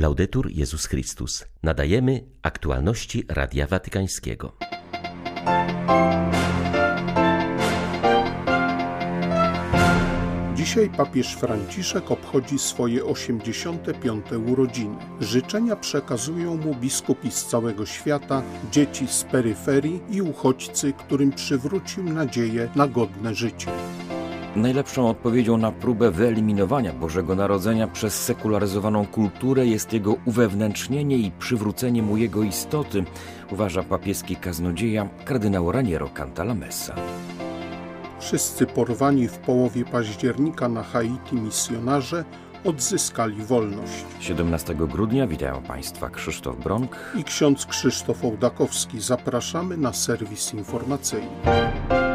Laudetur Jezus Chrystus. Nadajemy aktualności Radia Watykańskiego. Dzisiaj papież Franciszek obchodzi swoje 85. urodziny. Życzenia przekazują mu biskupi z całego świata, dzieci z peryferii i uchodźcy, którym przywrócił nadzieję na godne życie. Najlepszą odpowiedzią na próbę wyeliminowania Bożego Narodzenia przez sekularyzowaną kulturę jest jego uwewnętrznienie i przywrócenie mu jego istoty, uważa papieski kaznodzieja kardynał Raniero Cantalamessa. Wszyscy porwani w połowie października na Haiti misjonarze odzyskali wolność. 17 grudnia witają Państwa Krzysztof Bronk i ksiądz Krzysztof Ołdakowski. Zapraszamy na serwis informacyjny.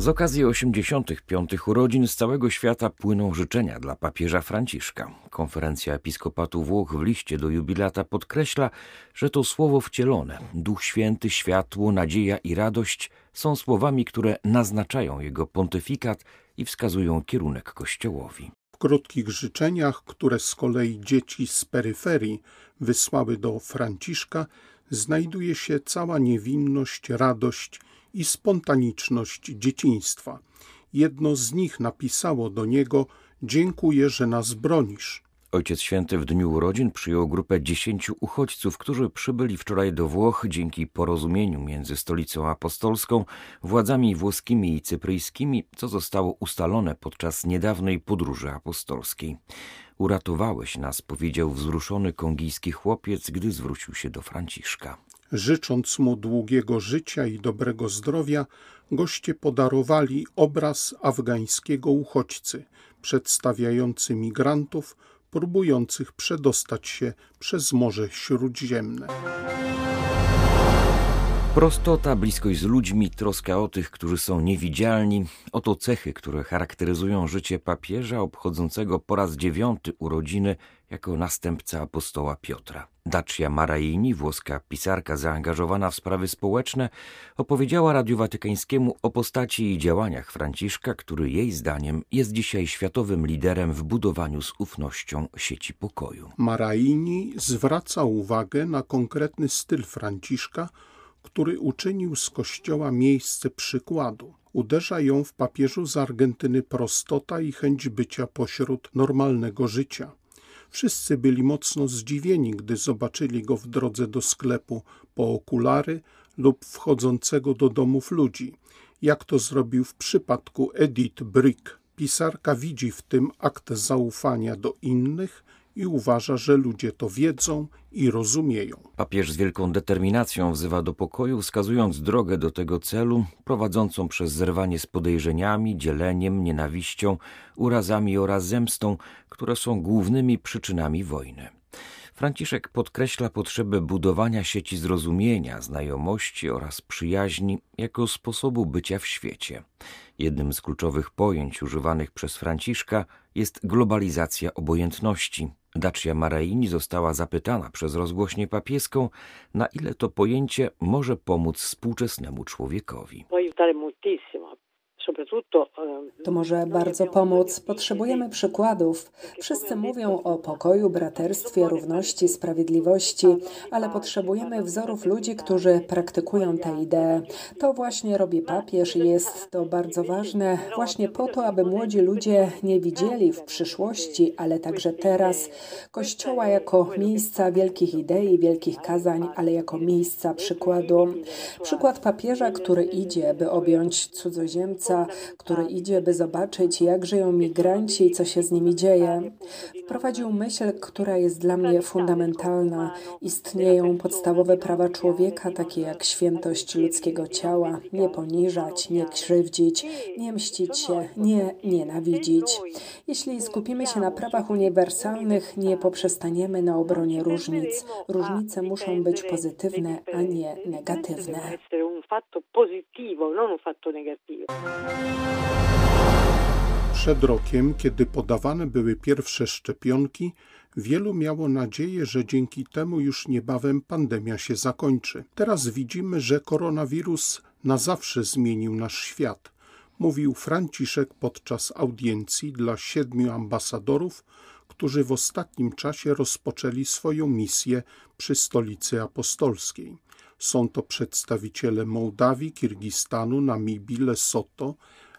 Z okazji 85. urodzin z całego świata płyną życzenia dla papieża Franciszka. Konferencja Episkopatu Włoch w liście do jubilata podkreśla, że to słowo wcielone, Duch Święty, światło, nadzieja i radość są słowami, które naznaczają jego pontyfikat i wskazują kierunek Kościołowi. W krótkich życzeniach, które z kolei dzieci z peryferii wysłały do Franciszka, znajduje się cała niewinność, radość i spontaniczność dzieciństwa. Jedno z nich napisało do niego: Dziękuję, że nas bronisz. Ojciec Święty w dniu urodzin przyjął grupę dziesięciu uchodźców, którzy przybyli wczoraj do Włoch dzięki porozumieniu między stolicą apostolską, władzami włoskimi i cypryjskimi, co zostało ustalone podczas niedawnej podróży apostolskiej. Uratowałeś nas, powiedział wzruszony kongijski chłopiec, gdy zwrócił się do Franciszka. Życząc mu długiego życia i dobrego zdrowia, goście podarowali obraz afgańskiego uchodźcy, przedstawiający migrantów próbujących przedostać się przez Morze Śródziemne. Prostota, bliskość z ludźmi, troska o tych, którzy są niewidzialni oto cechy, które charakteryzują życie papieża obchodzącego po raz dziewiąty urodziny jako następca apostoła Piotra. Dacia Maraini, włoska pisarka zaangażowana w sprawy społeczne, opowiedziała Radiu Watykańskiemu o postaci i działaniach Franciszka, który jej zdaniem jest dzisiaj światowym liderem w budowaniu z ufnością sieci pokoju. Maraini zwraca uwagę na konkretny styl Franciszka, który uczynił z Kościoła miejsce przykładu. Uderza ją w papieżu z Argentyny prostota i chęć bycia pośród normalnego życia. Wszyscy byli mocno zdziwieni, gdy zobaczyli go w drodze do sklepu po okulary lub wchodzącego do domów ludzi, jak to zrobił w przypadku Edith Brick. Pisarka widzi w tym akt zaufania do innych i uważa, że ludzie to wiedzą i rozumieją. Papież z wielką determinacją wzywa do pokoju, wskazując drogę do tego celu, prowadzącą przez zerwanie z podejrzeniami, dzieleniem, nienawiścią, urazami oraz zemstą, które są głównymi przyczynami wojny. Franciszek podkreśla potrzebę budowania sieci zrozumienia, znajomości oraz przyjaźni jako sposobu bycia w świecie. Jednym z kluczowych pojęć używanych przez Franciszka jest globalizacja obojętności. Dacia Maraini została zapytana przez rozgłośnię papieską, na ile to pojęcie może pomóc współczesnemu człowiekowi. To może bardzo pomóc. Potrzebujemy przykładów. Wszyscy mówią o pokoju, braterstwie, równości, sprawiedliwości, ale potrzebujemy wzorów ludzi, którzy praktykują tę ideę. To właśnie robi papież i jest to bardzo ważne właśnie po to, aby młodzi ludzie nie widzieli w przyszłości, ale także teraz Kościoła jako miejsca wielkich idei, wielkich kazań, ale jako miejsca przykładu. Przykład papieża, który idzie, by objąć cudzoziemca, który idzie, by zobaczyć, jak żyją migranci i co się z nimi dzieje. Wprowadził myśl, która jest dla mnie fundamentalna. Istnieją podstawowe prawa człowieka, takie jak świętość ludzkiego ciała, nie poniżać, nie krzywdzić, nie mścić się, nie nienawidzić. Jeśli skupimy się na prawach uniwersalnych, nie poprzestaniemy na obronie różnic. Różnice muszą być pozytywne, a nie negatywne. Przed rokiem, kiedy podawane były pierwsze szczepionki, wielu miało nadzieję, że dzięki temu już niebawem pandemia się zakończy. Teraz widzimy, że koronawirus na zawsze zmienił nasz świat, mówił Franciszek podczas audiencji dla siedmiu ambasadorów, którzy w ostatnim czasie rozpoczęli swoją misję przy stolicy apostolskiej. Są to przedstawiciele Mołdawii, Kirgistanu, Namibii, Lesoto,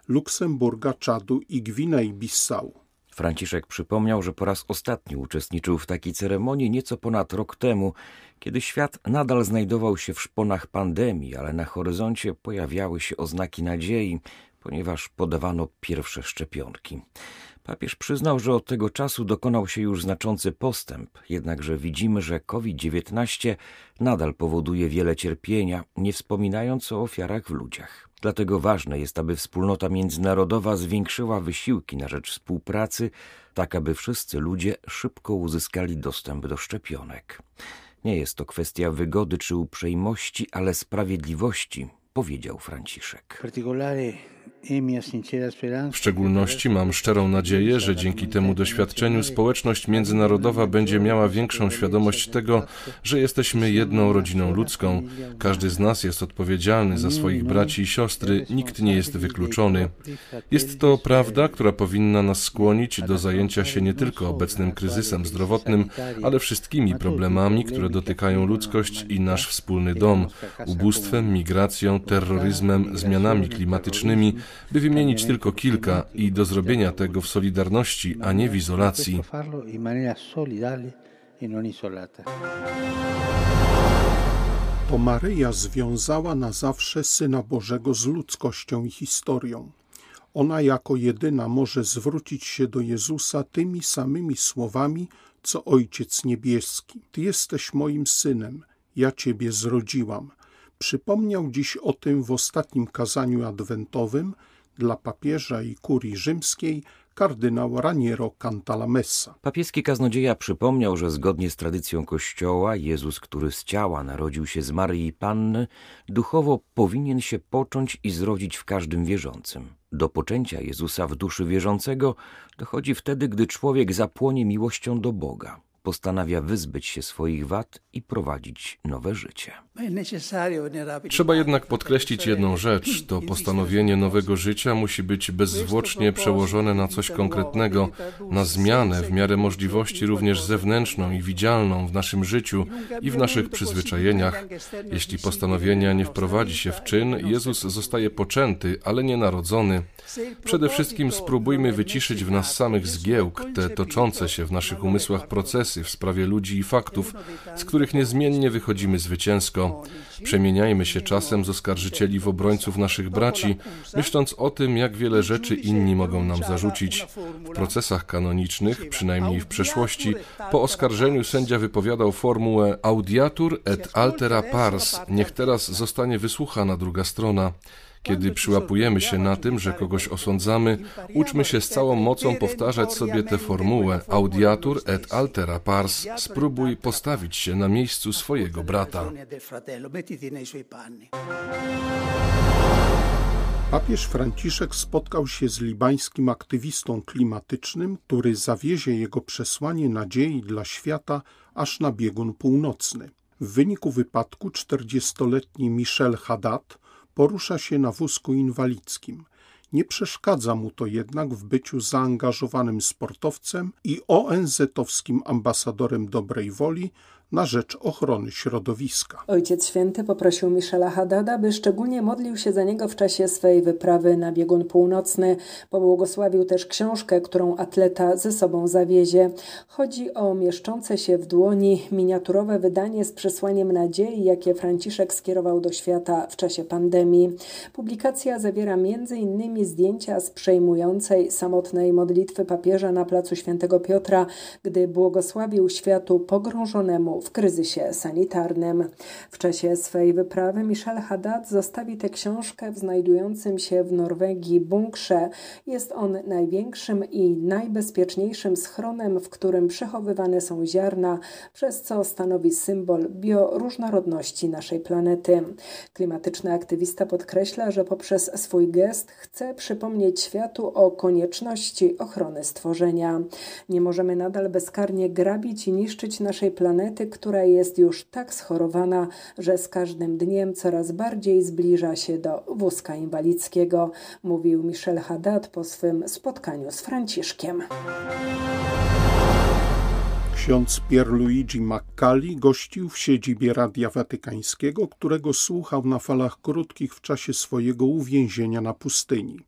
Luksemburga, Czadu i Gwinei-Bissau. Franciszek przypomniał, że po raz ostatni uczestniczył w takiej ceremonii nieco ponad rok temu, kiedy świat nadal znajdował się w szponach pandemii, ale na horyzoncie pojawiały się oznaki nadziei, ponieważ podawano pierwsze szczepionki. Papież przyznał, że od tego czasu dokonał się już znaczący postęp, jednakże widzimy, że COVID-19 nadal powoduje wiele cierpienia, nie wspominając o ofiarach w ludziach. Dlatego ważne jest, aby wspólnota międzynarodowa zwiększyła wysiłki na rzecz współpracy, tak aby wszyscy ludzie szybko uzyskali dostęp do szczepionek. Nie jest to kwestia wygody czy uprzejmości, ale sprawiedliwości, powiedział Franciszek. W szczególności mam szczerą nadzieję, że dzięki temu doświadczeniu społeczność międzynarodowa będzie miała większą świadomość tego, że jesteśmy jedną rodziną ludzką. Każdy z nas jest odpowiedzialny za swoich braci i siostry, nikt nie jest wykluczony. Jest to prawda, która powinna nas skłonić do zajęcia się nie tylko obecnym kryzysem zdrowotnym, ale wszystkimi problemami, które dotykają ludzkość i nasz wspólny dom ubóstwem, migracją, terroryzmem, zmianami klimatycznymi by wymienić tylko kilka i do zrobienia tego w solidarności, a nie w izolacji. To Maryja związała na zawsze Syna Bożego z ludzkością i historią. Ona jako jedyna może zwrócić się do Jezusa tymi samymi słowami, co Ojciec Niebieski. Ty jesteś moim synem, ja Ciebie zrodziłam. Przypomniał dziś o tym w ostatnim kazaniu adwentowym dla papieża i kurii rzymskiej kardynał Raniero Cantalamessa. Papieski kaznodzieja przypomniał, że zgodnie z tradycją Kościoła Jezus, który z ciała narodził się z Maryi Panny, duchowo powinien się począć i zrodzić w każdym wierzącym. Do poczęcia Jezusa w duszy wierzącego dochodzi wtedy, gdy człowiek zapłonie miłością do Boga postanawia wyzbyć się swoich wad i prowadzić nowe życie. Trzeba jednak podkreślić jedną rzecz. To postanowienie nowego życia musi być bezzwłocznie przełożone na coś konkretnego, na zmianę w miarę możliwości również zewnętrzną i widzialną w naszym życiu i w naszych przyzwyczajeniach. Jeśli postanowienia nie wprowadzi się w czyn, Jezus zostaje poczęty, ale nie narodzony. Przede wszystkim spróbujmy wyciszyć w nas samych zgiełk, te toczące się w naszych umysłach procesy w sprawie ludzi i faktów, z których niezmiennie wychodzimy zwycięsko. Przemieniajmy się czasem z oskarżycieli w obrońców naszych braci, myśląc o tym, jak wiele rzeczy inni mogą nam zarzucić. W procesach kanonicznych, przynajmniej w przeszłości, po oskarżeniu sędzia wypowiadał formułę audiatur et altera pars, niech teraz zostanie wysłuchana druga strona. Kiedy przyłapujemy się na tym, że kogoś osądzamy, uczmy się z całą mocą powtarzać sobie tę formułę audiatur et altera pars. Spróbuj postawić się na miejscu swojego brata. Papież Franciszek spotkał się z libańskim aktywistą klimatycznym, który zawiezie jego przesłanie nadziei dla świata aż na biegun północny. W wyniku wypadku 40-letni Michel Haddad porusza się na wózku inwalidzkim. Nie przeszkadza mu to jednak w byciu zaangażowanym sportowcem i ONZ-owskim ambasadorem dobrej woli na rzecz ochrony środowiska. Ojciec Święty poprosił Michela Haddada, by szczególnie modlił się za niego w czasie swej wyprawy na biegun północny. Pobłogosławił też książkę, którą atleta ze sobą zawiezie. Chodzi o mieszczące się w dłoni miniaturowe wydanie z przesłaniem nadziei, jakie Franciszek skierował do świata w czasie pandemii. Publikacja zawiera m.in. zdjęcia z przejmującej samotnej modlitwy papieża na placu Świętego Piotra, gdy błogosławił światu pogrążonemu w kryzysie sanitarnym. W czasie swej wyprawy Michel Haddad zostawi tę książkę w znajdującym się w Norwegii bunkrze. Jest on największym i najbezpieczniejszym schronem, w którym przechowywane są ziarna, przez co stanowi symbol bioróżnorodności naszej planety. Klimatyczny aktywista podkreśla, że poprzez swój gest chce przypomnieć światu o konieczności ochrony stworzenia. Nie możemy nadal bezkarnie grabić i niszczyć naszej planety, która jest już tak schorowana, że z każdym dniem coraz bardziej zbliża się do wózka inwalidzkiego, mówił Michel Haddad po swym spotkaniu z Franciszkiem. Ksiądz Pierluigi Maccali gościł w siedzibie Radia Watykańskiego, którego słuchał na falach krótkich w czasie swojego uwięzienia na pustyni.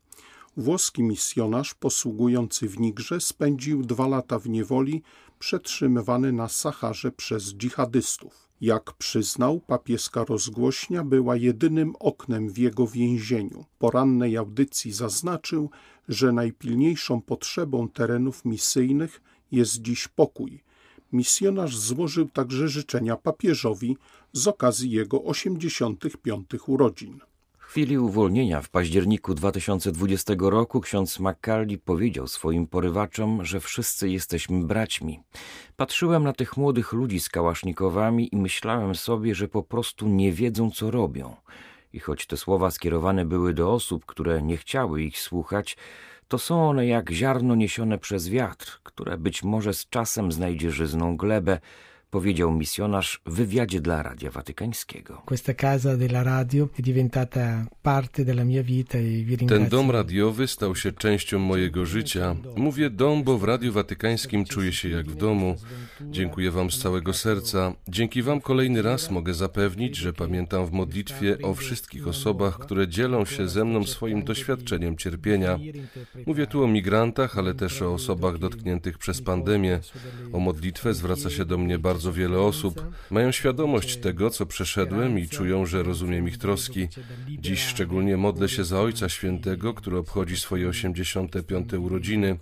Włoski misjonarz posługujący w Nigrze spędził dwa lata w niewoli, przetrzymywany na Saharze przez dżihadystów. Jak przyznał, papieska rozgłośnia była jedynym oknem w jego więzieniu. Po rannej audycji zaznaczył, że najpilniejszą potrzebą terenów misyjnych jest dziś pokój. Misjonarz złożył także życzenia papieżowi z okazji jego 85 urodzin. Chwili uwolnienia w październiku 2020 roku ksiądz Macaulay powiedział swoim porywaczom, że wszyscy jesteśmy braćmi. Patrzyłem na tych młodych ludzi z kałasznikowami i myślałem sobie, że po prostu nie wiedzą, co robią. I choć te słowa skierowane były do osób, które nie chciały ich słuchać, to są one jak ziarno niesione przez wiatr, które być może z czasem znajdzie żyzną glebę, powiedział misjonarz w wywiadzie dla Radia Watykańskiego. E Ten dom radiowy stał się częścią mojego życia. Mówię dom, bo w Radiu Watykańskim czuję się jak w domu. Dziękuję Wam z całego serca. Dzięki Wam kolejny raz mogę zapewnić, że pamiętam w modlitwie o wszystkich osobach, które dzielą się ze mną swoim doświadczeniem cierpienia. Mówię tu o migrantach, ale też o osobach dotkniętych przez pandemię. O modlitwę zwraca się do mnie bardzo bardzo wiele osób mają świadomość tego, co przeszedłem i czują, że rozumiem ich troski. Dziś szczególnie modlę się za Ojca Świętego, który obchodzi swoje 85. urodziny.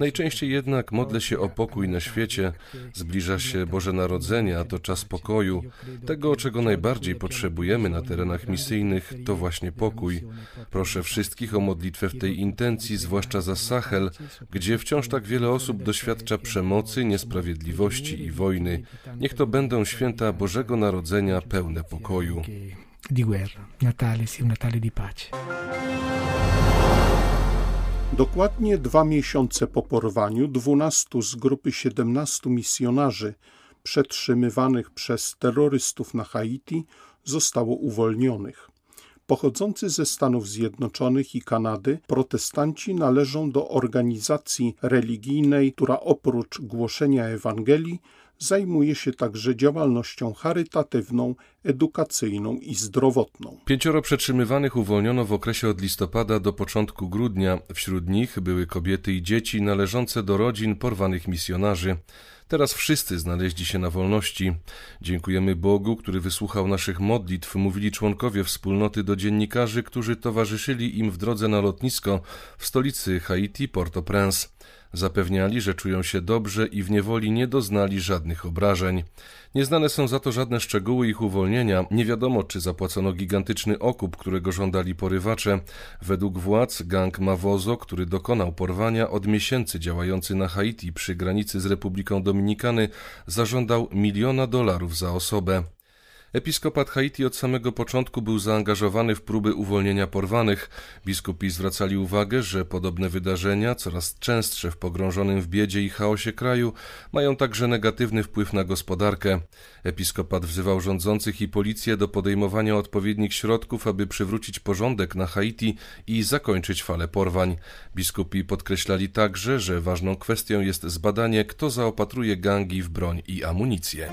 Najczęściej jednak modlę się o pokój na świecie. Zbliża się Boże Narodzenie, a to czas pokoju. Tego, czego najbardziej potrzebujemy na terenach misyjnych, to właśnie pokój. Proszę wszystkich o modlitwę w tej intencji, zwłaszcza za Sahel, gdzie wciąż tak wiele osób doświadcza przemocy, niesprawiedliwości i wojny. Niech to będą święta Bożego Narodzenia pełne pokoju. Di guerra, Natale sia Natale di pace. Dokładnie dwa miesiące po porwaniu dwunastu z grupy siedemnastu misjonarzy przetrzymywanych przez terrorystów na Haiti zostało uwolnionych. Pochodzący ze Stanów Zjednoczonych i Kanady, protestanci należą do organizacji religijnej, która oprócz głoszenia Ewangelii zajmuje się także działalnością charytatywną, edukacyjną i zdrowotną. Pięcioro przetrzymywanych uwolniono w okresie od listopada do początku grudnia. Wśród nich były kobiety i dzieci należące do rodzin porwanych misjonarzy. Teraz wszyscy znaleźli się na wolności. Dziękujemy Bogu, który wysłuchał naszych modlitw, mówili członkowie wspólnoty do dziennikarzy, którzy towarzyszyli im w drodze na lotnisko w stolicy Haiti Port-au-Prince. Zapewniali, że czują się dobrze i w niewoli nie doznali żadnych obrażeń. Nieznane są za to żadne szczegóły ich uwolnienia. Nie wiadomo, czy zapłacono gigantyczny okup, którego żądali porywacze. Według władz gang Mawozo, który dokonał porwania, od miesięcy działający na Haiti przy granicy z Republiką Dominikany, zażądał miliona dolarów za osobę. Episkopat Haiti od samego początku był zaangażowany w próby uwolnienia porwanych. Biskupi zwracali uwagę, że podobne wydarzenia, coraz częstsze w pogrążonym w biedzie i chaosie kraju, mają także negatywny wpływ na gospodarkę. Episkopat wzywał rządzących i policję do podejmowania odpowiednich środków, aby przywrócić porządek na Haiti i zakończyć falę porwań. Biskupi podkreślali także, że ważną kwestią jest zbadanie, kto zaopatruje gangi w broń i amunicję.